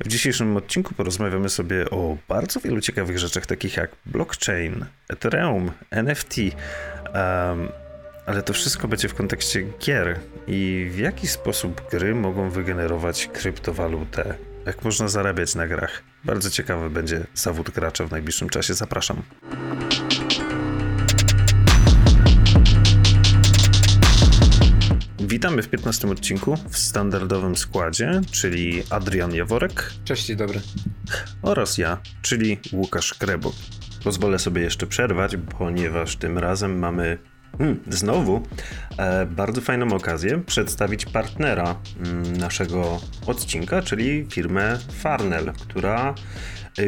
W dzisiejszym odcinku porozmawiamy sobie o bardzo wielu ciekawych rzeczach, takich jak blockchain, Ethereum, NFT, um, ale to wszystko będzie w kontekście gier i w jaki sposób gry mogą wygenerować kryptowalutę. Jak można zarabiać na grach. Bardzo ciekawy będzie zawód gracza w najbliższym czasie. Zapraszam. Witamy w 15 odcinku w standardowym składzie, czyli Adrian Jaworek. Cześć, dzień dobry. Oraz ja, czyli Łukasz Krebo. Pozwolę sobie jeszcze przerwać, ponieważ tym razem mamy hmm, znowu e, bardzo fajną okazję przedstawić partnera mm, naszego odcinka, czyli firmę Farnell, która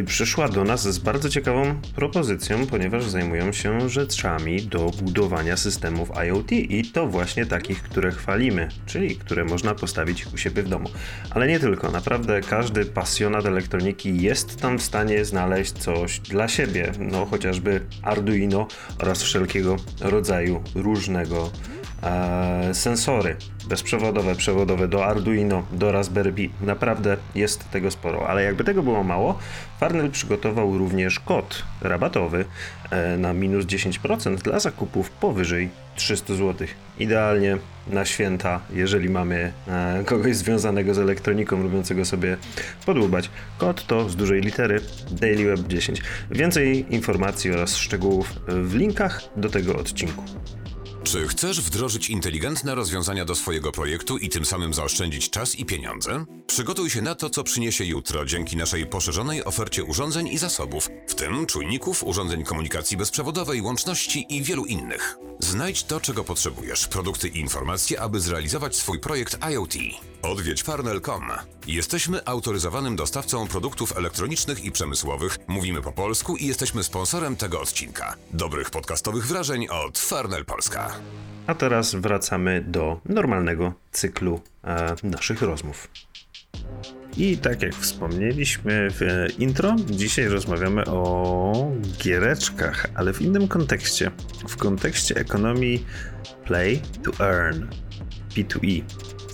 przyszła do nas z bardzo ciekawą propozycją, ponieważ zajmują się rzeczami do budowania systemów IoT i to właśnie takich, które chwalimy, czyli które można postawić u siebie w domu. Ale nie tylko, naprawdę każdy pasjonat elektroniki jest tam w stanie znaleźć coś dla siebie, no chociażby Arduino oraz wszelkiego rodzaju różnego e, sensory bezprzewodowe, przewodowe do Arduino, do Raspberry Pi. Naprawdę jest tego sporo, ale jakby tego było mało, Farnell przygotował również kod rabatowy e, na minus 10% dla zakupów powyżej 300 zł. Idealnie na święta, jeżeli mamy e, kogoś związanego z elektroniką, lubiącego sobie podłubać. Kod to z dużej litery DailyWeb 10. Więcej informacji oraz szczegółów w linkach do tego odcinku. Czy chcesz wdrożyć inteligentne rozwiązania do swojego projektu i tym samym zaoszczędzić czas i pieniądze? Przygotuj się na to, co przyniesie jutro dzięki naszej poszerzonej ofercie urządzeń i zasobów, w tym czujników, urządzeń komunikacji bezprzewodowej, łączności i wielu innych. Znajdź to, czego potrzebujesz, produkty i informacje, aby zrealizować swój projekt IoT. Odwiedź farnel.com. Jesteśmy autoryzowanym dostawcą produktów elektronicznych i przemysłowych, mówimy po polsku i jesteśmy sponsorem tego odcinka. Dobrych podcastowych wrażeń od Farnel Polska. A teraz wracamy do normalnego cyklu e, naszych rozmów. I tak jak wspomnieliśmy w intro, dzisiaj rozmawiamy o giereczkach, ale w innym kontekście. W kontekście ekonomii play to earn, P2E.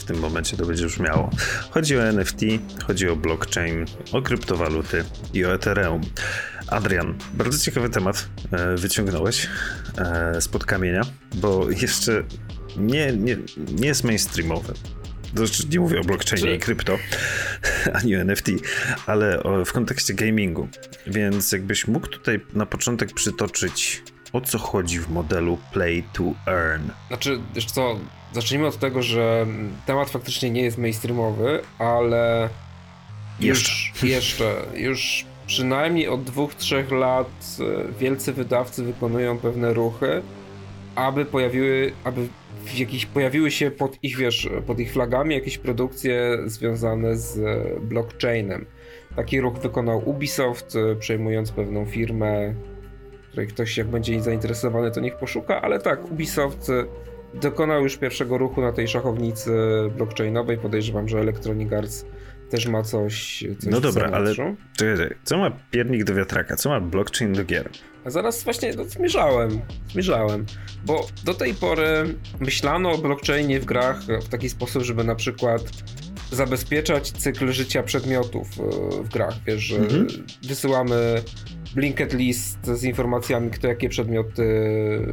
W tym momencie to będzie brzmiało. Chodzi o NFT, chodzi o blockchain, o kryptowaluty i o Ethereum. Adrian, bardzo ciekawy temat e, wyciągnąłeś e, spod kamienia, bo jeszcze nie, nie, nie jest mainstreamowy. Znaczy, nie mówię o blockchainie i krypto, ani o NFT, ale o, w kontekście gamingu. Więc jakbyś mógł tutaj na początek przytoczyć, o co chodzi w modelu Play to Earn. Znaczy, wiesz co, zacznijmy od tego, że temat faktycznie nie jest mainstreamowy, ale jeszcze, już, jeszcze, już przynajmniej od dwóch, trzech lat e, wielcy wydawcy wykonują pewne ruchy, aby pojawiły, aby jakieś pojawiły się pod ich, wiesz, pod ich flagami jakieś produkcje związane z blockchainem. Taki ruch wykonał Ubisoft, przejmując pewną firmę, której ktoś jak będzie zainteresowany, to niech poszuka, ale tak, Ubisoft dokonał już pierwszego ruchu na tej szachownicy blockchainowej. Podejrzewam, że Electronic Arts też ma coś. coś no dobra, ale czekaj, co ma piernik do wiatraka? Co ma blockchain do gier? A zaraz właśnie no, zmierzałem, zmierzałem, bo do tej pory myślano o blockchainie w grach w taki sposób, żeby na przykład zabezpieczać cykl życia przedmiotów e, w grach, wiesz, że mhm. wysyłamy blinket list z informacjami, kto jakie przedmioty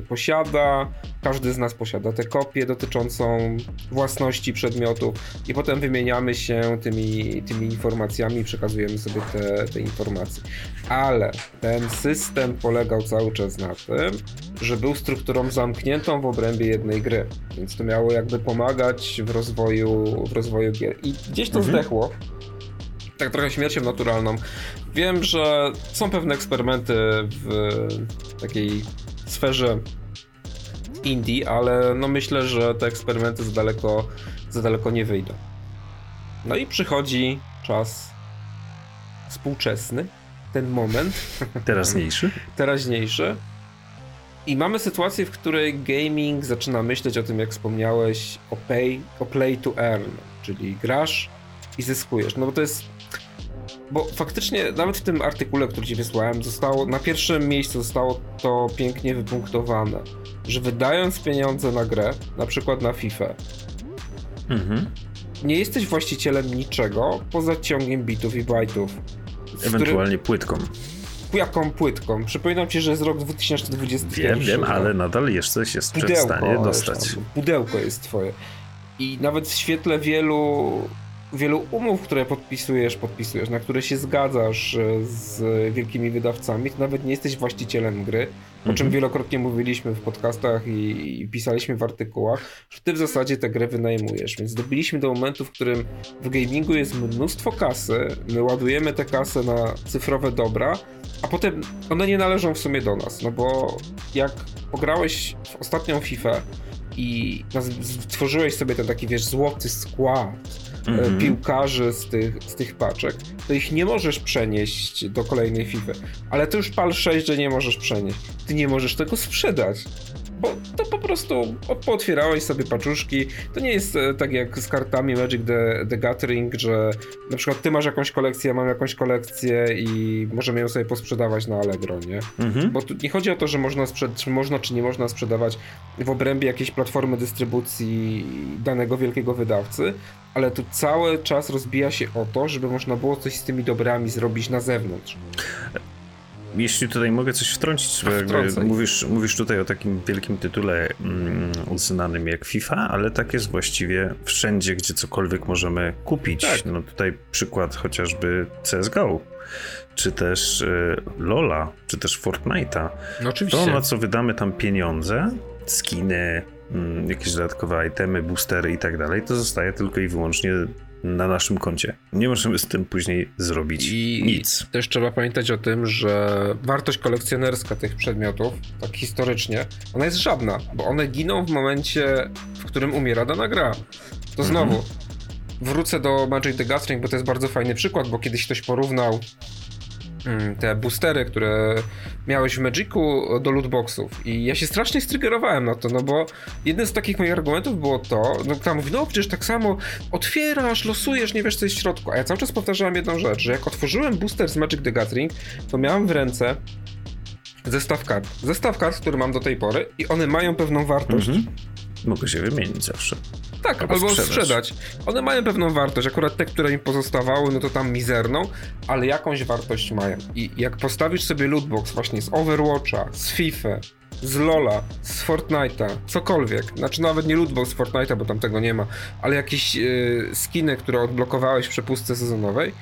posiada. Każdy z nas posiada tę kopię dotyczącą własności przedmiotów i potem wymieniamy się tymi, tymi informacjami i przekazujemy sobie te, te informacje. Ale ten system polegał cały czas na tym, że był strukturą zamkniętą w obrębie jednej gry. Więc to miało jakby pomagać w rozwoju, w rozwoju gier. I gdzieś to mhm. zdechło tak trochę śmiercią naturalną. Wiem, że są pewne eksperymenty w takiej sferze indie, ale no myślę, że te eksperymenty za daleko, za daleko nie wyjdą. No i przychodzi czas współczesny, ten moment. Teraźniejszy. Teraźniejszy. I mamy sytuację, w której gaming zaczyna myśleć o tym, jak wspomniałeś, o pay, o play to earn, czyli grasz i zyskujesz. No bo to jest bo faktycznie nawet w tym artykule, który ci wysłałem, zostało na pierwszym miejscu zostało to pięknie wypunktowane, że wydając pieniądze na grę, na przykład na FIFA, mhm. nie jesteś właścicielem niczego poza ciągiem bitów i bajtów. Ewentualnie płytką. Jaką płytką? Przypominam ci, że jest rok 2021. Wiem, wiem, ale nadal jeszcze się jest w stanie dostać. Pudełko jest twoje. I nawet w świetle wielu wielu umów, które podpisujesz, podpisujesz, na które się zgadzasz e, z wielkimi wydawcami, to nawet nie jesteś właścicielem gry, o czym mhm. wielokrotnie mówiliśmy w podcastach i, i, pisaliśmy w artykułach, że ty w zasadzie tę grę wynajmujesz. Więc dobiliśmy do momentu, w którym w gamingu jest mnóstwo kasy, my ładujemy tę kasę na cyfrowe dobra, a potem one nie należą w sumie do nas, no bo jak pograłeś w ostatnią FIFA i stworzyłeś sobie ten taki, wiesz, złoty skład, mm-hmm. piłkarzy z tych, z tych paczek, to ich nie możesz przenieść do kolejnej FIFA. Ale to już pal 6, że nie możesz przenieść. Ty nie możesz tego sprzedać bo to po prostu pootwierałeś sobie paczuszki. To nie jest e, tak jak z kartami Magic the, the Gathering, że na przykład ty masz jakąś kolekcję, ja mam jakąś kolekcję i możemy ją sobie posprzedawać na Allegro, nie? Mhm. Bo tu nie chodzi o to, że można, sprzed- czy można, czy nie można sprzedawać w obrębie jakiejś platformy dystrybucji danego wielkiego wydawcy, ale tu cały czas rozbija się o to, żeby można było coś z tymi dobrami zrobić na zewnątrz. Jeśli tutaj mogę coś wtrącić, bo mówisz, mówisz tutaj o takim wielkim tytule mm, uznanym jak FIFA, ale tak jest właściwie wszędzie, gdzie cokolwiek możemy kupić. Tak. No tutaj przykład chociażby CSGO, czy też y, Lola, czy też Fortnite'a. No oczywiście. To, na co wydamy tam pieniądze, skiny, mm, jakieś dodatkowe itemy, boostery i tak dalej, to zostaje tylko i wyłącznie na naszym koncie. Nie możemy z tym później zrobić I nic. Też trzeba pamiętać o tym, że wartość kolekcjonerska tych przedmiotów, tak historycznie, ona jest żadna, bo one giną w momencie, w którym umiera dana gra. To znowu, mhm. wrócę do Magic the Gathering, bo to jest bardzo fajny przykład, bo kiedyś ktoś porównał te boostery, które miałeś w Magicu do lootboxów i ja się strasznie strygerowałem na to, no bo jeden z takich moich argumentów było to, no tam mówi, no przecież tak samo otwierasz, losujesz, nie wiesz co jest w środku, a ja cały czas powtarzałem jedną rzecz, że jak otworzyłem booster z Magic the Gathering, to miałem w ręce zestaw kart. Zestaw kart, który mam do tej pory i one mają pewną wartość. Mhm. Mogę się wymienić zawsze. Tak, albo, albo sprzedać. sprzedać. One mają pewną wartość. Akurat te, które mi pozostawały, no to tam mizerną, ale jakąś wartość mają. I jak postawisz sobie lootbox właśnie z Overwatcha, z FIFA, z Lola, z Fortnite'a, cokolwiek, znaczy nawet nie lootbox z Fortnite'a, bo tam tego nie ma, ale jakieś yy, skiny, które odblokowałeś w przepustce sezonowej,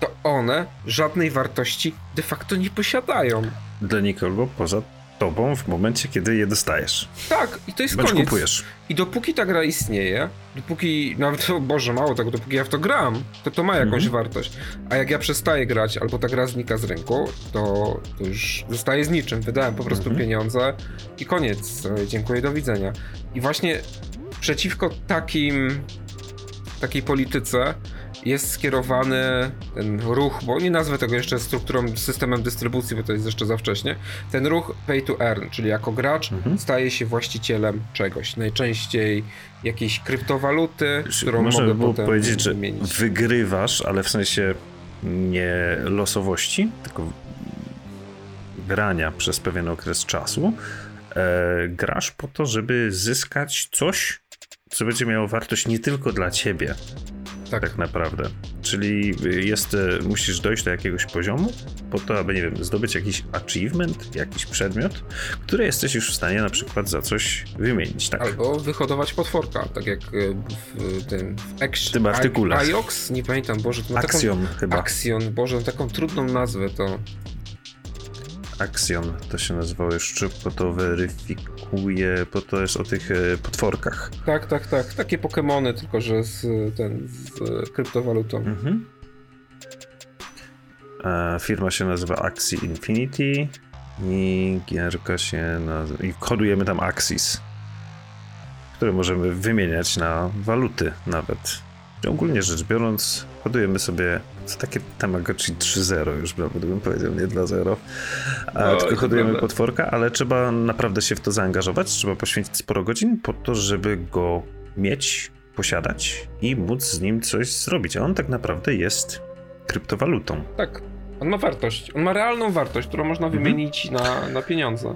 to one żadnej wartości de facto nie posiadają. Dla nikogo poza tobą w momencie, kiedy je dostajesz. Tak, i to jest Bądź koniec. kupujesz. I dopóki ta gra istnieje, dopóki, nawet, o Boże, mało tego, dopóki ja w to gram, to to ma jakąś mm-hmm. wartość. A jak ja przestaję grać, albo ta gra znika z rynku, to, to już zostaje z niczym. Wydałem po prostu mm-hmm. pieniądze i koniec. Dziękuję, do widzenia. I właśnie przeciwko takim, takiej polityce jest skierowany ten ruch, bo nie nazwę tego jeszcze strukturą, systemem dystrybucji, bo to jest jeszcze za wcześnie, ten ruch pay to earn, czyli jako gracz mhm. staje się właścicielem czegoś. Najczęściej jakiejś kryptowaluty, którą Można mogę by było potem powiedzieć, że wygrywasz, ale w sensie nie losowości, tylko grania przez pewien okres czasu. E, grasz po to, żeby zyskać coś, co będzie miało wartość nie tylko dla ciebie, tak. tak naprawdę. Czyli jest, e, musisz dojść do jakiegoś poziomu po to, aby, nie wiem, zdobyć jakiś achievement, jakiś przedmiot, który jesteś już w stanie na przykład za coś wymienić. Tak? Albo wyhodować potworka, tak jak e, w tym w, Action, w tym artykule. Iox? Nie pamiętam, Boże. To Axion taką, chyba. Axion, Boże, taką trudną nazwę to... Axion to się nazywało, już szybko to weryfikuje, bo to jest o tych e, potworkach. Tak, tak, tak. Takie Pokémony, tylko że z, ten, z kryptowalutą. Mhm. E, firma się nazywa Axie Infinity i gierka się nazywa... i kodujemy tam Axis, które możemy wymieniać na waluty nawet. Ogólnie rzecz biorąc, kodujemy sobie co takie Tamagotchi 3.0 już nawet bym powiedział, nie dla zero. A, no, tylko hodujemy prawda. potworka, ale trzeba naprawdę się w to zaangażować, trzeba poświęcić sporo godzin po to, żeby go mieć, posiadać i móc z nim coś zrobić. A on tak naprawdę jest kryptowalutą. Tak, on ma wartość. On ma realną wartość, którą można mhm. wymienić na, na pieniądze.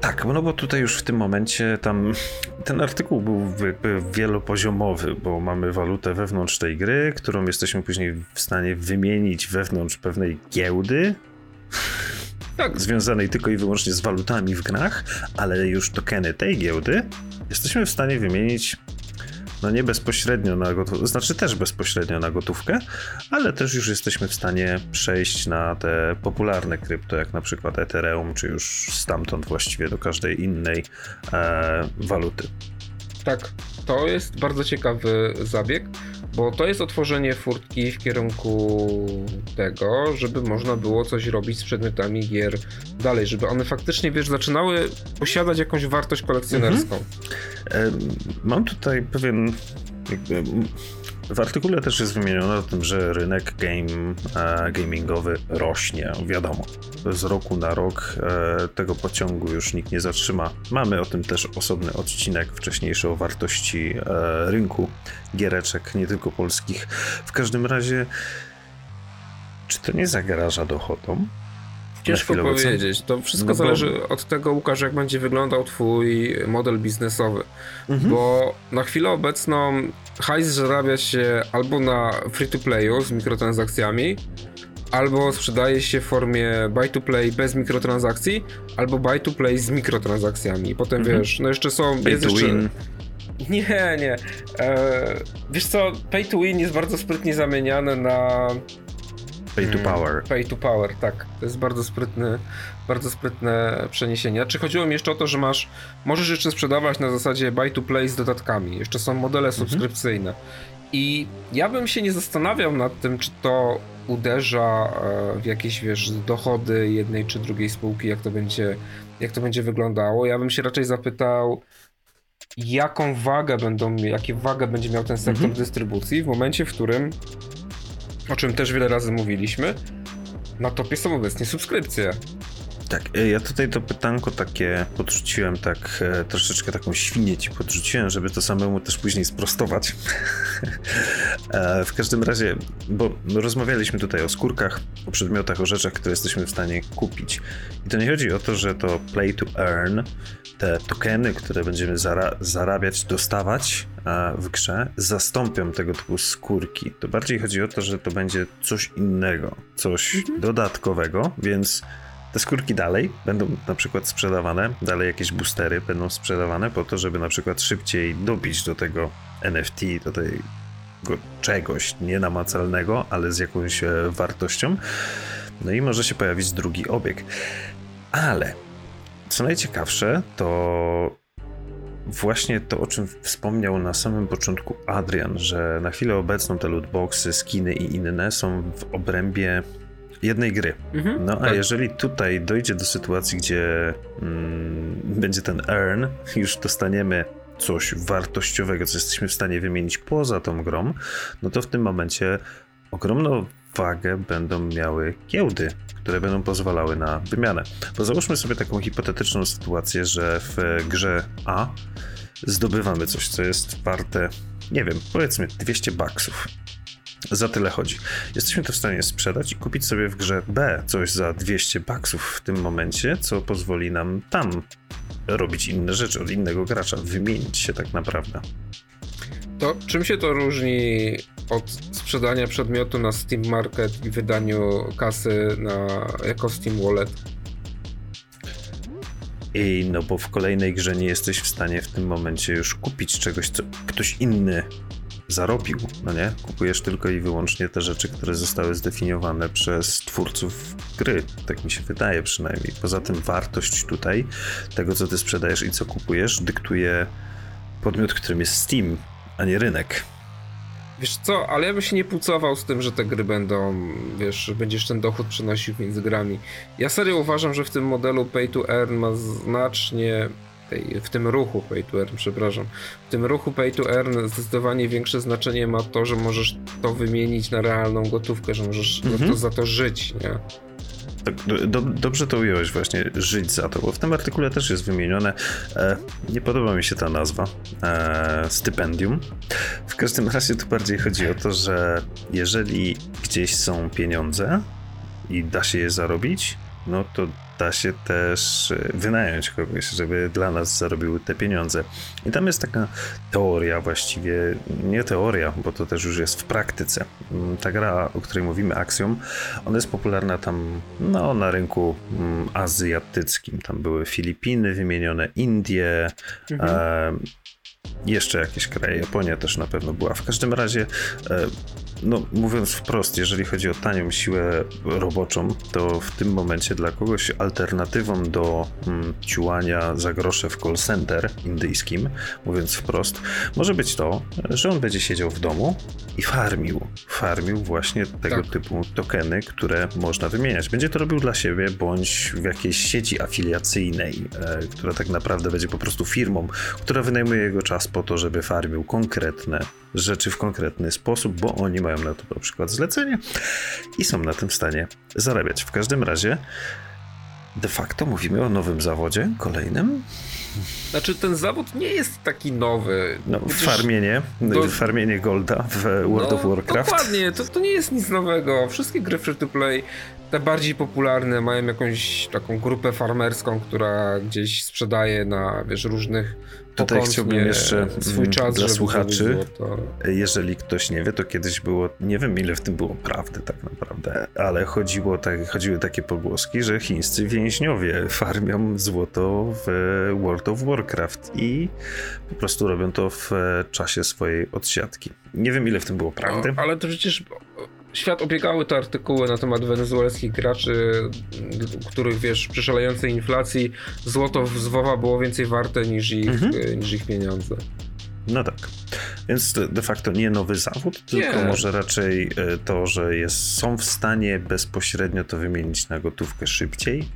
Tak, no bo tutaj już w tym momencie tam ten artykuł był wielopoziomowy, bo mamy walutę wewnątrz tej gry, którą jesteśmy później w stanie wymienić wewnątrz pewnej giełdy. Tak. Związanej tylko i wyłącznie z walutami w grach, ale już tokeny tej giełdy jesteśmy w stanie wymienić no nie bezpośrednio na gotówkę, znaczy też bezpośrednio na gotówkę, ale też już jesteśmy w stanie przejść na te popularne krypto, jak na przykład Ethereum, czy już stamtąd właściwie do każdej innej e, waluty. Tak, to jest bardzo ciekawy zabieg, bo to jest otworzenie furtki w kierunku tego, żeby można było coś robić z przedmiotami gier dalej, żeby one faktycznie, wiesz, zaczynały posiadać jakąś wartość kolekcjonerską. Mhm. Mam tutaj pewien jakby w artykule też jest wymienione o tym, że rynek game, e, gamingowy rośnie, wiadomo. Z roku na rok e, tego pociągu już nikt nie zatrzyma. Mamy o tym też osobny odcinek wcześniejszy o wartości e, rynku giereczek, nie tylko polskich. W każdym razie, czy to nie zagraża dochodom? Ciężko powiedzieć. To wszystko no bo... zależy od tego, Łukasz, jak będzie wyglądał twój model biznesowy. Mhm. Bo na chwilę obecną hajs zarabia się albo na free-to-playu z mikrotransakcjami, albo sprzedaje się w formie buy-to-play bez mikrotransakcji, albo buy-to-play z mikrotransakcjami. Potem mhm. wiesz, no jeszcze są... Pay to jeszcze... win. Nie, nie. Eee, wiesz co, pay to win jest bardzo sprytnie zamieniane na Pay to mm. power. Pay to power, tak. To jest bardzo sprytny, bardzo sprytne przeniesienie. Czy chodziło mi jeszcze o to, że masz, możesz jeszcze sprzedawać na zasadzie buy to play z dodatkami. Jeszcze są modele mhm. subskrypcyjne. I ja bym się nie zastanawiał nad tym, czy to uderza e, w jakieś, wiesz, dochody jednej czy drugiej spółki, jak to będzie, jak to będzie wyglądało. Ja bym się raczej zapytał, jaką wagę będą, jakie wagę będzie miał ten sektor mhm. dystrybucji w momencie, w którym o czym też wiele razy mówiliśmy, na topie są obecnie subskrypcje. Tak, e, ja tutaj to pytanko takie podrzuciłem, tak e, troszeczkę taką świnię ci podrzuciłem, żeby to samemu też później sprostować. E, w każdym razie, bo rozmawialiśmy tutaj o skórkach, o przedmiotach, o rzeczach, które jesteśmy w stanie kupić. I to nie chodzi o to, że to play to earn, te tokeny, które będziemy zara zarabiać, dostawać w grze, zastąpią tego typu skórki. To bardziej chodzi o to, że to będzie coś innego, coś mhm. dodatkowego, więc te skórki dalej będą na przykład sprzedawane, dalej jakieś boostery będą sprzedawane po to, żeby na przykład szybciej dobić do tego NFT, do tego czegoś nienamacalnego, ale z jakąś e, wartością. No i może się pojawić drugi obieg. Ale co najciekawsze, to właśnie to, o czym wspomniał na samym początku Adrian, że na chwilę obecną te lootboxy, skiny i inne są w obrębie jednej gry. Mhm, no a tak. jeżeli tutaj dojdzie do sytuacji, gdzie mm, będzie ten earn, już dostaniemy coś wartościowego, co jesteśmy w stanie wymienić poza tą grą, no to w tym momencie ogromną wagę będą miały giełdy, które będą pozwalały na wymianę. Bo załóżmy sobie taką hipotetyczną sytuację, że w grze A zdobywamy coś, co jest warte, nie wiem, powiedzmy 200 baksów. Za tyle chodzi. Jesteśmy to w stanie sprzedać i kupić sobie w grze B coś za 200 baksów w tym momencie, co pozwoli nam tam robić inne rzeczy od innego gracza, wymienić się tak naprawdę. To czym się to różni od sprzedania przedmiotu na Steam Market i wydaniu kasy na, jako Steam Wallet? I no bo w kolejnej grze nie jesteś w stanie w tym momencie już kupić czegoś, co ktoś inny zarobił, no nie? Kupujesz tylko i wyłącznie te rzeczy, które zostały zdefiniowane przez twórców gry. Tak mi się wydaje przynajmniej. Poza tym wartość tutaj tego, co ty sprzedajesz i co kupujesz, dyktuje podmiot, którym jest Steam, a nie rynek. Wiesz co, ale ja bym się nie płucował z tym, że te gry będą, wiesz, będziesz ten dochód przenosił między grami. Ja serio uważam, że w tym modelu pay to earn ma znacznie tej, w tym ruchu pay to earn, przepraszam, w tym ruchu pay to earn zdecydowanie większe znaczenie ma to, że możesz to wymienić na realną gotówkę, że możesz mhm. to, za to żyć, nie? Tak, do, dobrze to ująłeś właśnie, żyć za to, bo w tym artykule też jest wymienione, e, nie podoba mi się ta nazwa, e, stypendium. W każdym razie tu bardziej chodzi o to, że jeżeli gdzieś są pieniądze i da się je zarobić, no to da się też e, wynająć kogoś, żeby dla nas zarobił te pieniądze. I tam jest taka teoria właściwie, nie teoria, bo to też już jest w praktyce. Mm, ta gra, o której mówimy, Axiom, ona jest popularna tam no, na rynku mm, azjatyckim. Tam były Filipiny wymienione, Indie, mhm. e, jeszcze jakieś kraje, Japonia też na pewno była. W każdym razie e, no mówiąc wprost, jeżeli chodzi o tanią siłę roboczą, to w tym momencie dla kogoś alternatywą do mm, ciułania za grosze w call center indyjskim, mówiąc wprost, może być to, że on będzie siedział w domu i farmił. Farmił właśnie tego tak. typu tokeny, które można wymieniać. Będzie to robił dla siebie, bądź w jakiejś sieci afiliacyjnej, e, która tak naprawdę będzie po prostu firmą, która wynajmuje jego czas po to, żeby farmił konkretne rzeczy w konkretny sposób, bo oni mają na to na przykład zlecenie i są na tym w stanie zarabiać. W każdym razie de facto mówimy o nowym zawodzie, kolejnym. Znaczy ten zawód nie jest taki nowy. No, farmienie, do... farmienie golda w World no, of Warcraft. Dokładnie, to, to nie jest nic nowego. Wszystkie gry free to play, te bardziej popularne, mają jakąś taką grupę farmerską, która gdzieś sprzedaje na wiesz, różnych Tutaj chciałbym jeszcze swój mm, czas dla słuchaczy, jeżeli ktoś nie wie, to kiedyś było, nie wiem ile w tym było prawdy tak naprawdę, ale chodziło tak, chodziły takie pogłoski, że chińscy więźniowie farmią złoto w World of Warcraft i po prostu robią to w czasie swojej odsiadki. Nie wiem ile w tym było prawdy. No, ale to przecież świat obiegały te artykuły na temat wenezuelskich graczy, których wiesz, przy szalejącej inflacji złoto z WoWa było więcej warte niż ich, mhm. E, niż ich pieniądze. No tak. Więc de facto nie nowy zawód, tylko może raczej e, to, że jest, są w stanie bezpośrednio to wymienić na gotówkę szybciej.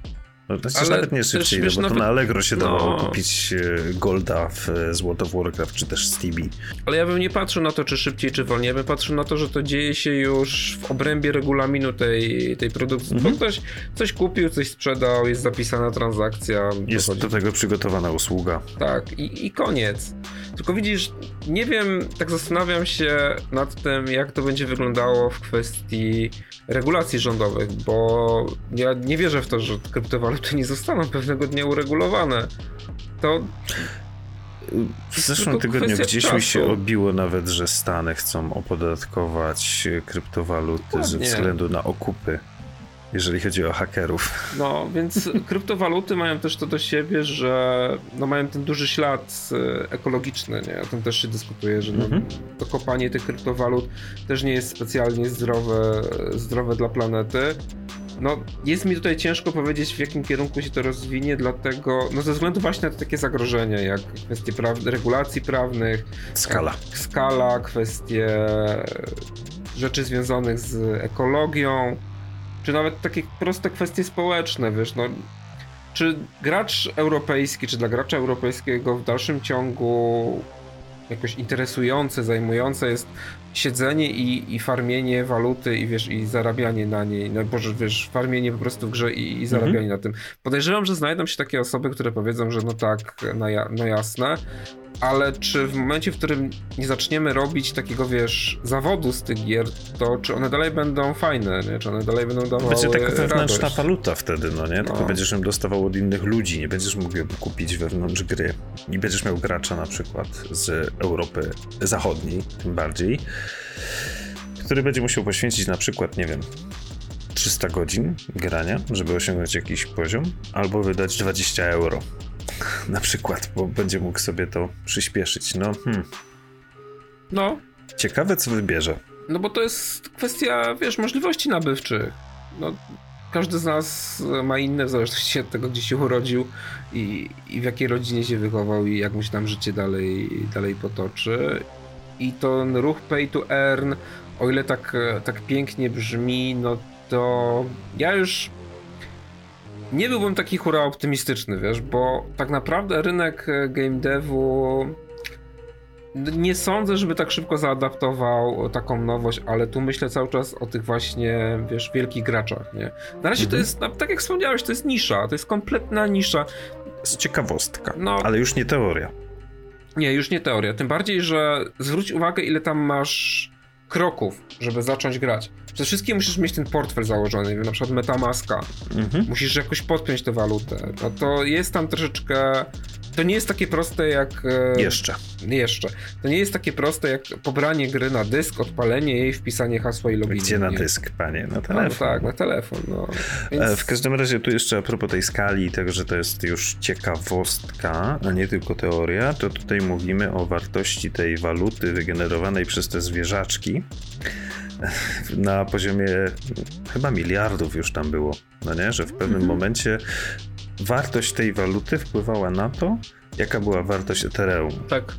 To ale nawet nie szybciej, bo to na Allegro się no. dawało kupić e, Golda w World of Warcraft, czy też Stevie. Ale ja bym nie patrzył na to, czy szybciej, czy wolniej. Ja bym patrzył na to, że to dzieje się już w obrębie regulaminu tej, tej produkcji. Mhm. Bo ktoś coś kupił, coś sprzedał, jest zapisana transakcja. Jest dochodzi... do tego przygotowana usługa. Tak, i, i koniec. Tylko widzisz, nie wiem, tak zastanawiam się nad tym, jak to będzie wyglądało w kwestii regulacji rządowych, bo ja nie wierzę w to, że kryptowaluty nie zostaną pewnego dnia uregulowane. To w zeszłym tygodniu gdzieś czasu. mi się obiło nawet, że Stany chcą opodatkować kryptowaluty ze względu na okupy jeżeli chodzi o hakerów. No, więc kryptowaluty mają też to do siebie, że no, mają ten duży ślad e, ekologiczny, nie? O tym też się dyskutuje, że no, -hmm. to kopanie tych kryptowalut też nie jest specjalnie zdrowe, zdrowe dla planety. No, jest mi tutaj ciężko powiedzieć, w jakim kierunku się to rozwinie, dlatego, no ze względu właśnie na takie zagrożenia, jak kwestie praw regulacji prawnych, skala, skala, kwestie rzeczy związanych z ekologią, czy nawet takie proste kwestie społeczne, wiesz, no czy gracz europejski, czy dla gracza europejskiego w dalszym ciągu jakoś interesujące, zajmujące jest siedzenie i, i farmienie waluty i wiesz, i zarabianie na niej, no boże, wiesz, farmienie po prostu w grze i, i zarabianie mhm. na tym. Podejrzewam, że znajdą się takie osoby, które powiedzą, że no tak, no, ja, no jasne, ale czy w momencie, w którym nie zaczniemy robić takiego, wiesz, zawodu z tych gier, to czy one dalej będą fajne, nie? Czy one dalej będą dawały Będzie taka wewnętrzna radość. waluta wtedy, no nie? Tylko no. będziesz ją dostawał od innych ludzi, nie będziesz mógł kupić wewnątrz gry. Nie będziesz miał gracza na przykład z Europy Zachodniej, tym bardziej, który będzie musiał poświęcić na przykład, nie wiem, 300 godzin grania, żeby osiągnąć jakiś poziom, albo wydać 20 euro na przykład, bo będzie mógł sobie to przyspieszyć. No, hmm. No. Ciekawe, co wybierze. No bo to jest kwestia, wiesz, możliwości nabywczych. No, każdy z nas ma inne, w zależności od tego, gdzie się urodził i, i w jakiej rodzinie się wychował i jak mu się tam życie dalej, dalej potoczy. I ten ruch pay to earn, o ile tak, tak pięknie brzmi, no to ja już nie byłbym taki hura optymistyczny, wiesz, bo tak naprawdę rynek e, game devu nie sądzę, żeby tak szybko zaadaptował taką nowość, ale tu myślę cały czas o tych właśnie, wiesz, wielkich graczach, nie? Na razie mhm. to jest, no, tak jak wspomniałeś, to jest nisza, to jest kompletna nisza. Z ciekawostka, no, ale już nie teoria. Nie, już nie teoria, tym bardziej, że zwróć uwagę, ile tam masz kroków, żeby zacząć grać. Przede wszystkim musisz mieć ten portfel założony, na przykład Metamaska. Mhm. Musisz jakoś podpiąć tę walutę. No to jest tam troszeczkę to nie jest takie proste jak. E, jeszcze. Jeszcze. To nie jest takie proste jak pobranie gry na dysk, odpalenie jej, wpisanie hasła i login. Gdzie na dysk, panie? Na telefon. No, tak, na telefon. No. E, Więc... W każdym razie, tu jeszcze a propos tej skali, tego, że to jest już ciekawostka, a nie tylko teoria, to tutaj mówimy o wartości tej waluty wygenerowanej przez te zwierzaczki na poziomie chyba miliardów już tam było, no nie? Że w pewnym -hmm. momencie wartość tej waluty wpływała na to, jaka była wartość Ethereum. Tak.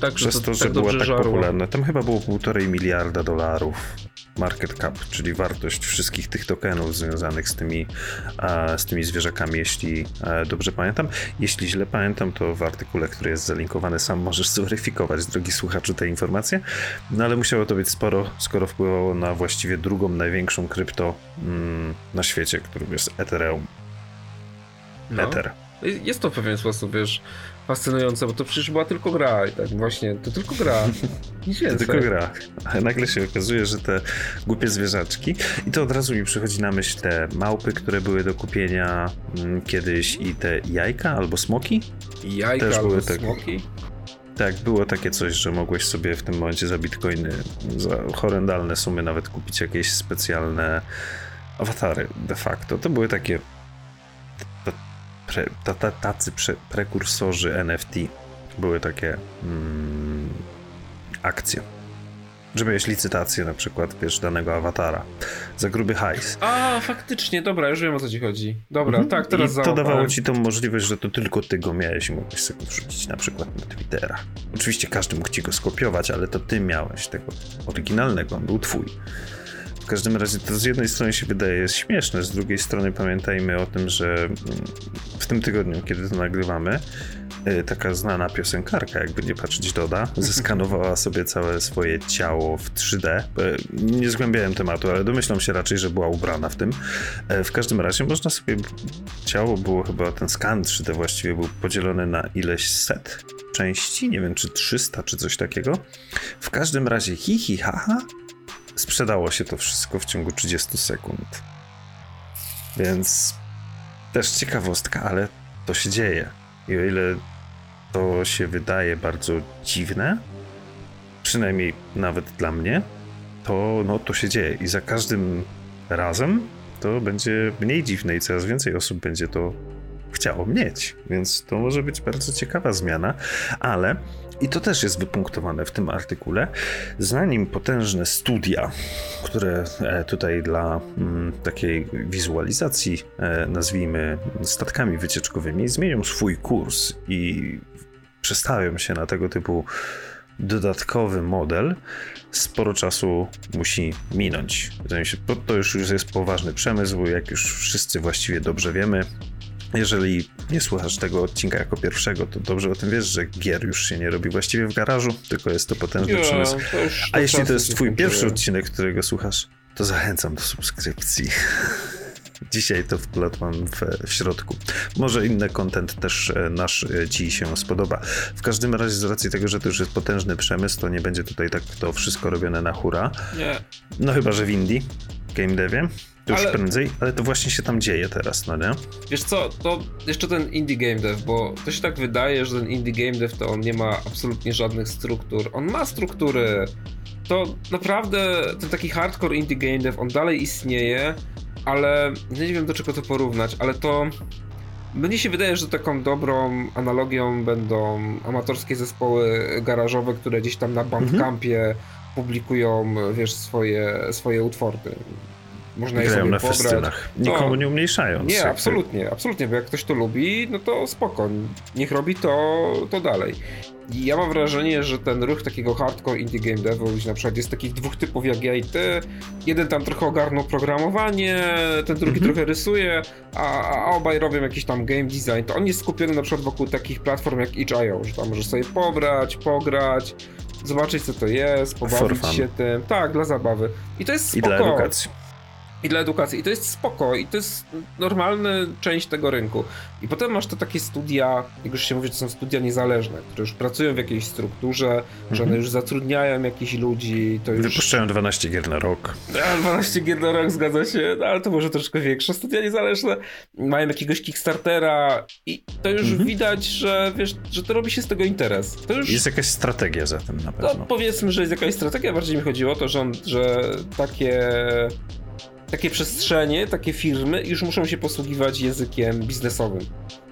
Tak, Przez to, to, że tak była tak żarło. popularna. Tam chyba było półtorej miliarda dolarów market cap, czyli wartość wszystkich tych tokenów związanych z tymi, z tymi zwierzakami, jeśli dobrze pamiętam. Jeśli źle pamiętam, to w artykule, który jest zalinkowany, sam możesz zweryfikować, drogi słuchaczu, te informacje. No ale musiało to być sporo, skoro wpływało na właściwie drugą największą krypto mm, na świecie, którą jest Ethereum. No. Jest to w pewien sposób, wiesz, fascynujące, bo to przecież była tylko gra i tak właśnie, to tylko gra. Nic więcej. To tylko gra. Ale nagle się okazuje, że te głupie zwierzaczki i to od razu mi przychodzi na myśl te małpy, które były do kupienia mm, kiedyś i te jajka albo smoki. Jajka Też albo były tak, smoki? Tak, było takie coś, że mogłeś sobie w tym momencie za bitcoiny, za horrendalne sumy nawet kupić jakieś specjalne awatary de facto. To były takie pre, tacy pre, prekursorzy NFT były takie mm, akcje. Że miałeś licytację na przykład, wiesz, danego awatara za gruby hajs. A, faktycznie, dobra, już wiem o co ci chodzi. Dobra, mhm. tak, teraz I to dawało ci tą możliwość, że to tylko ty go miałeś i mogłeś sobie wrzucić na przykład na Twittera. Oczywiście każdy mógł ci go skopiować, ale to ty miałeś tego oryginalnego, on był twój każdym razie to z jednej strony się wydaje jest śmieszne, z drugiej strony pamiętajmy o tym, że mm, w tym tygodniu, kiedy to nagrywamy, y, taka znana piosenkarka, jakby nie patrzeć Doda, zeskanowała sobie całe swoje ciało w 3D. Nie zgłębiałem tematu, ale domyślam się raczej, że była ubrana w tym. E, w każdym razie można sobie, ciało było chyba, ten skan 3D właściwie był podzielony na ileś set części, nie wiem czy 300 czy coś takiego. W każdym razie hi hi ha, ha sprzedało się to wszystko w ciągu 30 sekund. Więc też ciekawostka, ale to się dzieje. I o ile to się wydaje bardzo dziwne, przynajmniej nawet dla mnie, to, no, to się dzieje. I za każdym razem to będzie mniej dziwne i coraz więcej osób będzie to chciało mieć. Więc to może być bardzo ciekawa zmiana, ale i to też jest wypunktowane w tym artykule, zanim potężne studia, które e, tutaj dla mm, takiej wizualizacji e, nazwijmy statkami wycieczkowymi, zmienią swój kurs i przestawią się na tego typu dodatkowy model, sporo czasu musi minąć. To już jest poważny przemysł, jak już wszyscy właściwie dobrze wiemy. Jeżeli nie słuchasz tego odcinka jako pierwszego, to dobrze o tym wiesz, że gier już się nie robi właściwie w garażu, tylko jest to potężny yeah, przemysł. A jeśli to jest twój pierwszy odcinek, którego słuchasz, to zachęcam do subskrypcji. Dzisiaj to wkładam w, w środku. Może inny content też e, nasz e, ci się spodoba. W każdym razie z racji tego, że to już jest potężny przemysł, to nie będzie tutaj tak to wszystko robione na hura. Nie. No chyba, że w Indii, game devie. To już ale... prędzej, ale to właśnie się tam dzieje teraz, no nie? Wiesz co, to jeszcze ten indie game dev, bo to się tak wydaje, że ten indie game dev to on nie ma absolutnie żadnych struktur. On ma struktury. To naprawdę ten taki hardcore indie game dev, on dalej istnieje, ale nie wiem do czego to porównać, ale to mnie się wydaje, że taką dobrą analogią będą amatorskie zespoły garażowe, które gdzieś tam na Bandcampie mhm. publikują, wiesz, swoje, swoje utwory. Można je sobie na pobrać. festynach. Nikomu no, nie umniejszając. Nie, absolutnie, absolutnie, bo jak ktoś to lubi, no to spoko, niech robi to, to dalej. I ja mam wrażenie, że ten ruch takiego hardcore indie game devu, gdzie na przykład jest takich dwóch typów jak ja i ty, jeden tam trochę ogarnął programowanie, ten drugi mm -hmm. trochę rysuje, a, a obaj robią jakiś tam game design, to on jest skupiony na przykład wokół takich platform jak itch.io, że tam możesz sobie pobrać, pograć, zobaczyć co to jest, pobawić się tym, tak, dla zabawy. I to jest spoko. I dla edukacji. I dla edukacji. I to jest spoko, i to jest normalna część tego rynku. I potem masz to takie studia, jak już się mówi, to są studia niezależne, które już pracują w jakiejś strukturze, mhm. że one mhm. już zatrudniają jakichś ludzi. To już... Wypuszczają 12 gier na rok. A, 12 gier na rok, zgadza się, no, ale to może troszkę większe. Studia niezależne mają jakiegoś Kickstartera i to już mhm. widać, że wiesz, że to robi się z tego interes. To już... Jest jakaś strategia za tym na pewno. No, powiedzmy, że jest jakaś strategia, bardziej mi chodziło o to, że, on, że takie takie przestrzenie, takie firmy już muszą się posługiwać językiem biznesowym.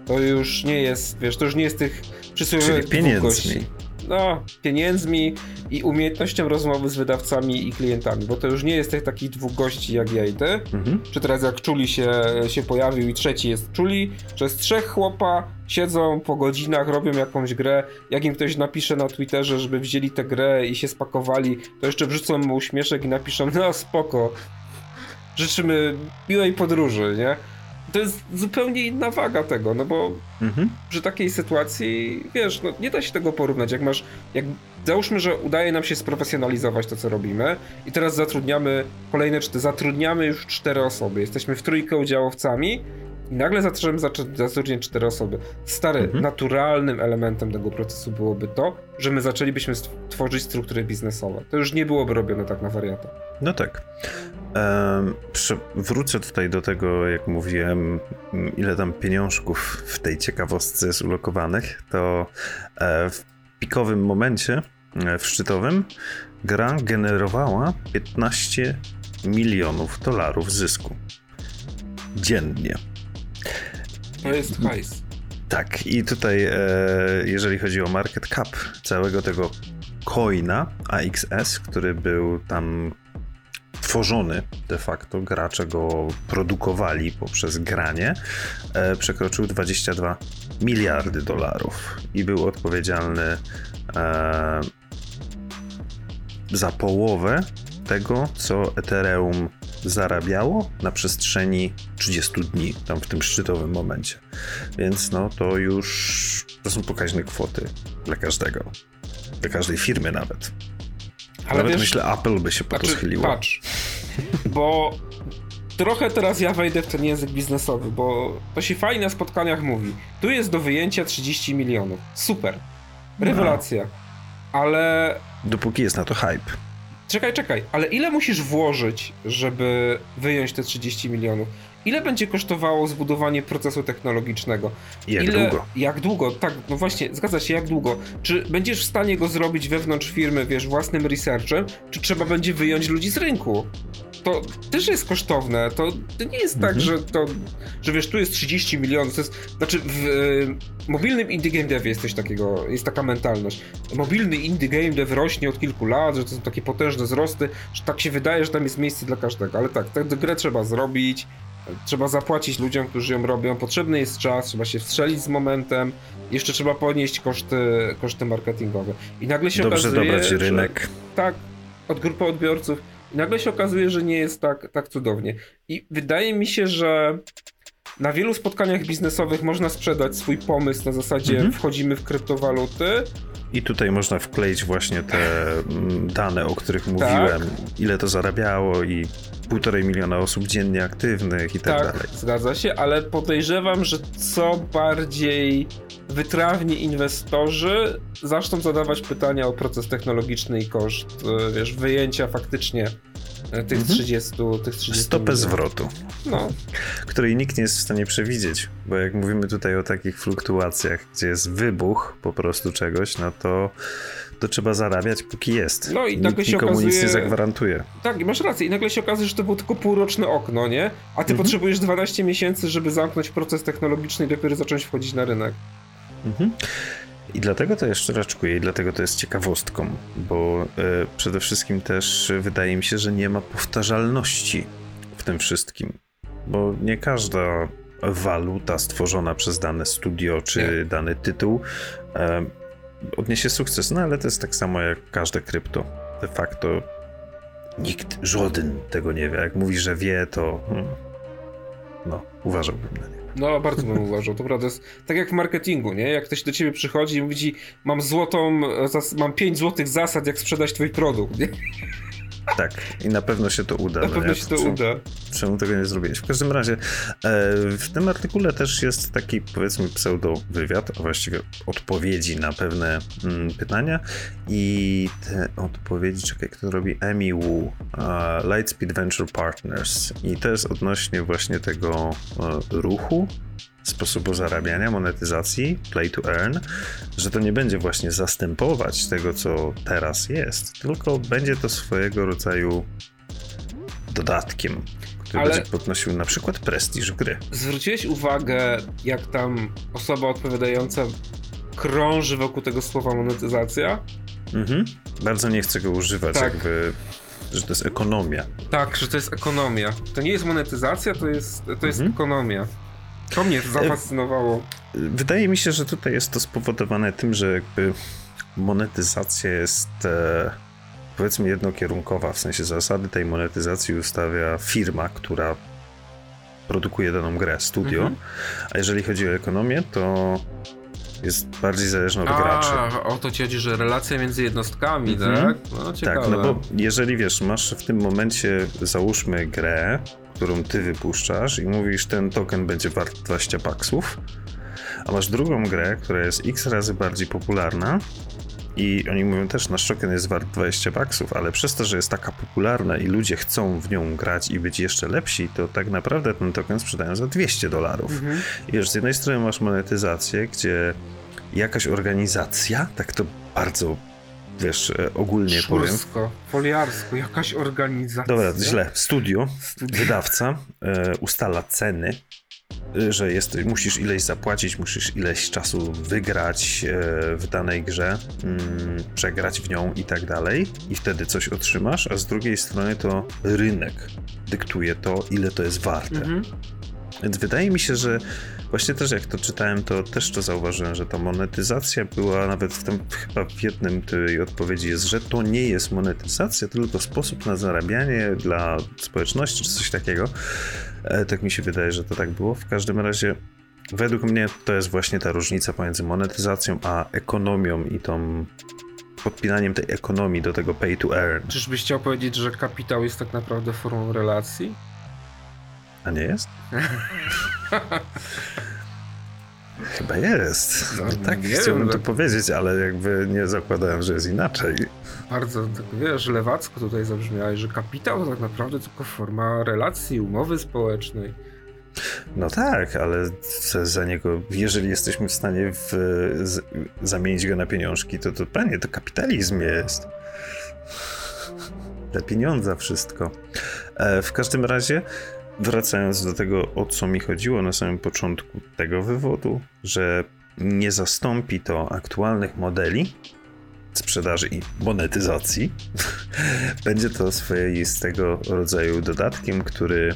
To już nie jest, wiesz, to już nie jest tych przysłowiowych pieniędzmi. No, pieniędzmi i umiejętnością rozmowy z wydawcami i klientami, bo to już nie jest tych takich dwóch gości jak ja i ty. Mhm. Czy teraz jak Czuli się, się pojawił i trzeci jest Czuli, że jest trzech chłopa, siedzą po godzinach, robią jakąś grę, jak im ktoś napisze na Twitterze, żeby wzięli tę grę i się spakowali, to jeszcze wrzucą mu uśmieszek i napiszą, no spoko, życzymy miłej podróży, nie? To jest zupełnie inna waga tego, no bo mhm. przy takiej sytuacji, wiesz, no nie da się tego porównać. Jak masz, jak załóżmy, że udaje nam się sprofesjonalizować to, co robimy i teraz zatrudniamy kolejne zatrudniamy już cztery osoby. Jesteśmy w trójkę udziałowcami i nagle zaczynamy zatrudniać cztery osoby. Stary, mhm. naturalnym elementem tego procesu byłoby to, że my zaczęlibyśmy tworzyć struktury biznesowe. To już nie byłoby robione tak na wariata. No tak. Ehm, wrócę tutaj do tego, jak mówiłem, ile tam pieniążków w tej ciekawostce jest ulokowanych. To e, w pikowym momencie, e, w szczytowym, gra generowała 15 milionów dolarów zysku dziennie. To jest hajs. Tak, i tutaj, e, jeżeli chodzi o market cap całego tego coina AXS, który był tam tworzony de facto, gracze go produkowali poprzez granie, e, przekroczył 22 miliardy dolarów i był odpowiedzialny e, za połowę tego, co Ethereum zarabiało na przestrzeni 30 dni, tam w tym szczytowym momencie. Więc no to już to są pokaźne kwoty dla każdego, dla każdej firmy nawet. Ale nawet wiesz, myślę, Apple by się po to znaczy, schyliło. Patrz, bo trochę teraz ja wejdę w ten język biznesowy, bo to się fajnie na spotkaniach mówi. Tu jest do wyjęcia 30 milionów. Super. Rewelacja. No. Ale. Dopóki jest na to hype. Czekaj, czekaj, ale ile musisz włożyć, żeby wyjąć te 30 milionów? Ile będzie kosztowało zbudowanie procesu technologicznego? Jak ile, długo? Jak długo? Tak, no właśnie, zgadza się, jak długo? Czy będziesz w stanie go zrobić wewnątrz firmy, wiesz, własnym researchem, czy trzeba będzie wyjąć ludzi z rynku? To też jest kosztowne. To, to nie jest tak, mhm. tak, że to, że wiesz, tu jest 30 milionów, to jest, znaczy w y, mobilnym indie game devie jest coś takiego, jest taka mentalność. Mobilny indie game dev rośnie od kilku lat, że to są takie potężne wzrosty, że tak się wydaje, że tam jest miejsce dla każdego, ale tak, tę grę trzeba zrobić, Trzeba zapłacić ludziom, którzy ją robią, potrzebny jest czas, trzeba się wstrzelić z momentem, jeszcze trzeba ponieść koszty, koszty marketingowe. I nagle się Dobrze okazuje, dobrać rynek. Że, tak, od grupy odbiorców. I nagle się okazuje, że nie jest tak, tak cudownie. I wydaje mi się, że na wielu spotkaniach biznesowych można sprzedać swój pomysł na zasadzie mhm. wchodzimy w kryptowaluty. I tutaj można wkleić właśnie te mm, dane, o których tak. mówiłem, ile to zarabiało i półtorej miliona osób dziennie aktywnych i tak, tak dalej. Zgadza się, ale podejrzewam, że co bardziej wytrawni inwestorzy zaczną zadawać pytania o proces technologiczny i koszt, e, wiesz, wyjęcia faktycznie e, tych mhm. 30, tych 30 Stopę milionów. zwrotu. No. Której nikt nie jest w stanie przewidzieć, bo jak mówimy tutaj o takich fluktuacjach, gdzie jest wybuch po prostu czegoś, no to to trzeba zarabiać póki jest. No i Nikt nagle się nikomu okazuje... nic nie zagwarantuje. Tak, masz rację. I nagle się okazuje, że to było tylko półroczne okno, nie? A ty mhm. potrzebujesz 12 miesięcy, żeby zamknąć proces technologiczny i dopiero zacząć wchodzić na rynek. Mhm. I dlatego to jeszcze raczkuję i dlatego to jest ciekawostką, bo y, przede wszystkim też wydaje mi się, że nie ma powtarzalności w tym wszystkim, bo nie każda waluta stworzona przez dane studio czy nie. dany tytuł odniesie sukces, no ale to jest tak samo jak każde krypto. De facto nikt, żaden tego nie wie. Jak mówi, że wie, to hmm, no, uważałbym na nie. No, bardzo bym uważał. To prawda jest tak jak w marketingu, nie? Jak ktoś do ciebie przychodzi i mówi ci, mam złotą, mam 5 złotych zasad, jak sprzedać twój produkt, nie? Tak, i na pewno się to uda. Na no pewno się to czemu, uda. Czemu tego nie zrobiłeś? W każdym razie, e, w tym artykule też jest taki, powiedzmy, pseudo-wywiad, a właściwie odpowiedzi na pewne mm, pytania. I te odpowiedzi, czekaj, kto robi? Emi Wu, Lightspeed Venture Partners. I to jest odnośnie właśnie tego e, ruchu, sposobu zarabiania, monetyzacji, play to earn, że to nie będzie właśnie zastępować tego, co teraz jest, tylko będzie to swojego rodzaju dodatkiem, który Ale będzie podnosił na przykład prestiż gry. Zwróciłeś uwagę, jak tam osoba odpowiadająca krąży wokół tego słowa monetyzacja? Mhm. Bardzo nie chcę go używać, tak. jakby że to jest ekonomia. Tak, że to jest ekonomia. To nie jest monetyzacja, to jest, to jest mhm. ekonomia. To mnie zafascynowało. Wydaje mi się, że tutaj jest to spowodowane tym, że jakby monetyzacja jest e, powiedzmy jednokierunkowa, w sensie zasady tej monetyzacji ustawia firma, która produkuje daną grę, studio, mhm. a jeżeli chodzi o ekonomię, to jest bardziej zależna od a, graczy. o to ci chodzi, że relacja między jednostkami, mhm. tak? No, ciekawe. Tak, no bo jeżeli wiesz, masz w tym momencie, załóżmy grę, którą ty wypuszczasz i mówisz, ten token będzie wart 20 baksów, a masz drugą grę, która jest x razy bardziej popularna i oni mówią też, nasz token jest wart 20 baksów, ale przez to, że jest taka popularna i ludzie chcą w nią grać i być jeszcze lepsi, to tak naprawdę ten token sprzedają za 200 dolarów. Mhm. I już z jednej strony masz monetyzację, gdzie jakaś organizacja, tak to bardzo wiesz, e, ogólnie Szursko, powiem. foliarsko, jakaś organizacja. Dobra, źle. Studio, Studio. wydawca e, ustala ceny, e, że jest, musisz ileś zapłacić, musisz ileś czasu wygrać e, w danej grze, mm, przegrać w nią i tak dalej i wtedy coś otrzymasz, a z drugiej strony to rynek dyktuje to, ile to jest warte. Mhm. Więc wydaje mi się, że Właśnie też jak to czytałem, to też to zauważyłem, że ta monetyzacja była nawet w tym, chyba w jednym tej odpowiedzi jest, że to nie jest monetyzacja, tylko sposób na zarabianie dla społeczności czy coś takiego. E, tak mi się wydaje, że to tak było. W każdym razie według mnie to jest właśnie ta różnica pomiędzy monetyzacją a ekonomią i tą podpinaniem tej ekonomii do tego pay to earn. Czyżbyś chciał powiedzieć, że kapitał jest tak naprawdę formą relacji? A nie jest? Chyba jest. No, tak, chciałbym wiem, to powiedzieć, ale jakby nie zakładałem, że jest inaczej. Bardzo, tak, wiesz, lewacko tutaj zabrzmiałeś, że kapitał to tak naprawdę tylko forma relacji, umowy społecznej. No tak, ale za niego, jeżeli jesteśmy w stanie w, z, zamienić go na pieniążki, to to panie, to kapitalizm jest. Te pieniądze, wszystko. E, w każdym razie wracając do tego, o co mi chodziło na samym początku tego wywodu, że nie zastąpi to aktualnych modeli sprzedaży i monetyzacji. Będzie to swoistego rodzaju dodatkiem, który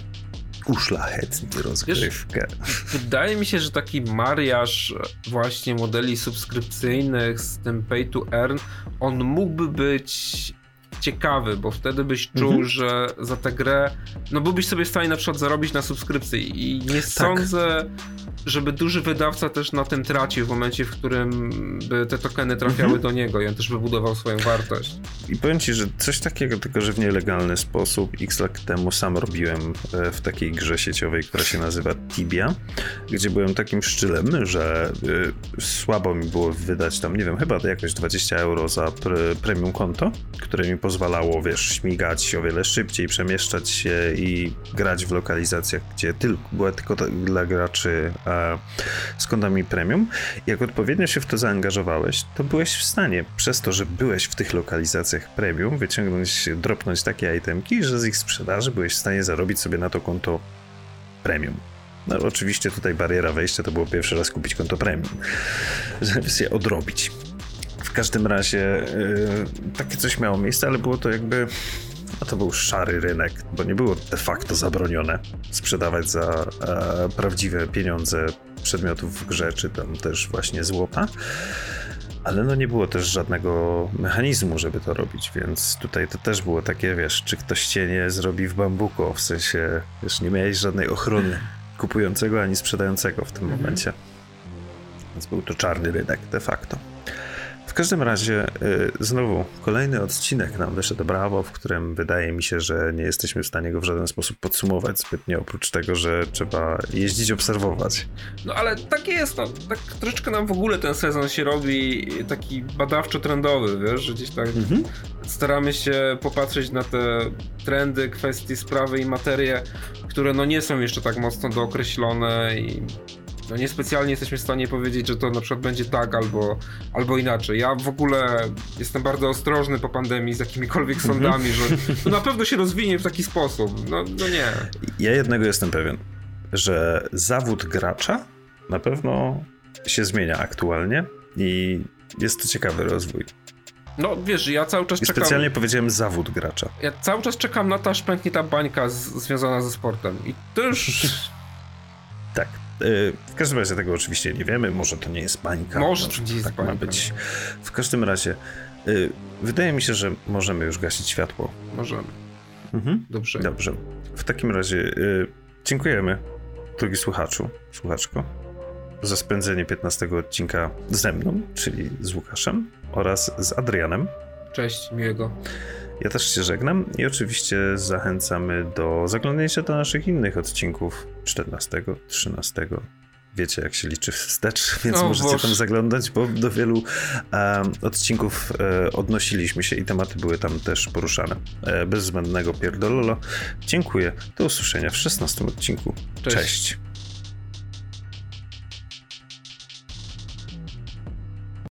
uszlachetni rozgrywkę. Wiesz, wydaje mi się, że taki mariaż właśnie modeli subskrypcyjnych z tym pay to earn, on mógłby być ciekawy, bo wtedy byś czuł, mhm. że za tę grę, no byłbyś sobie w stanie na przykład zarobić na subskrypcji i nie tak. sądzę, żeby duży wydawca też na tym tracił w momencie, w którym by te tokeny trafiały mhm. do niego i on też by budował swoją wartość. I powiem ci, że coś takiego, tylko że w nielegalny sposób, x lat temu sam robiłem e, w takiej grze sieciowej, która się nazywa Tibia, gdzie byłem takim szczylem, że y, słabo mi było wydać tam, nie wiem, chyba jakoś 20 euro za pre premium konto, które mi pozwalało, wiesz, śmigać o wiele szybciej, przemieszczać się i grać w lokalizacjach, gdzie tylko, była tylko dla graczy e, z kontami premium. Jak odpowiednio się w to zaangażowałeś, to byłeś w stanie, przez to, że byłeś w tych lokalizacjach premium, wyciągnąć, dropnąć takie itemki, że z ich sprzedaży byłeś w stanie zarobić sobie na to konto premium. No oczywiście tutaj bariera wejścia to było pierwszy raz kupić konto premium, żeby się odrobić. W każdym razie yy, takie coś miało miejsce, ale było to jakby. No to był szary rynek, bo nie było de facto zabronione sprzedawać za e, prawdziwe pieniądze przedmiotów w grze, czy tam też właśnie złota. Ale no nie było też żadnego mechanizmu, żeby to robić, więc tutaj to też było takie, wiesz, czy ktoś cię nie zrobi w bambuko, w sensie, wiesz, nie miałeś żadnej ochrony kupującego, ani sprzedającego w tym mhm. momencie. Więc był to czarny rynek de facto. W każdym razie, y, znowu kolejny odcinek nam wyszedł brawo, w którym wydaje mi się, że nie jesteśmy w stanie go w żaden sposób podsumować zbytnio, oprócz tego, że trzeba jeździć, obserwować. No ale tak jest, no, tak troszeczkę nam w ogóle ten sezon się robi taki badawczo-trendowy, wiesz, że gdzieś tak mhm. staramy się popatrzeć na te trendy, kwestie, sprawy i materie, które no nie są jeszcze tak mocno dookreślone i no niespecjalnie jesteśmy w stanie powiedzieć, że to na przykład będzie tak albo, albo inaczej. Ja w ogóle jestem bardzo ostrożny po pandemii z jakimikolwiek mhm. sądami, że to na pewno się rozwinie w taki sposób. No, no nie. Ja jednego jestem pewien, że zawód gracza na pewno się zmienia aktualnie i jest to ciekawy rozwój. No wiesz, ja cały czas I czekam... specjalnie powiedziałem zawód gracza. Ja cały czas czekam na to, aż pęknie ta bańka z, związana ze sportem. I to już... tak, w każdym razie tego oczywiście nie wiemy, może to nie jest bańka. Może to nie jest tak bańka. ma być. W każdym razie y, wydaje mi się, że możemy już gasić światło. Możemy. Mhm. Dobrze. Dobrze. W takim razie y, dziękujemy, drogi słuchaczu, słuchaczko, za spędzenie 15 odcinka ze mną, czyli z Łukaszem oraz z Adrianem. Cześć, miłego. Ja też się żegnam i oczywiście zachęcamy do zaglądnięcia do naszych innych odcinków 14, 13. Wiecie, jak się liczy wstecz, więc o możecie Boże. tam zaglądać, bo do wielu odcinków e, odnosiliśmy się i tematy były tam też poruszane. E, bez zbędnego pierdololo. Dziękuję. Do usłyszenia w 16 odcinku. Cześć. Cześć.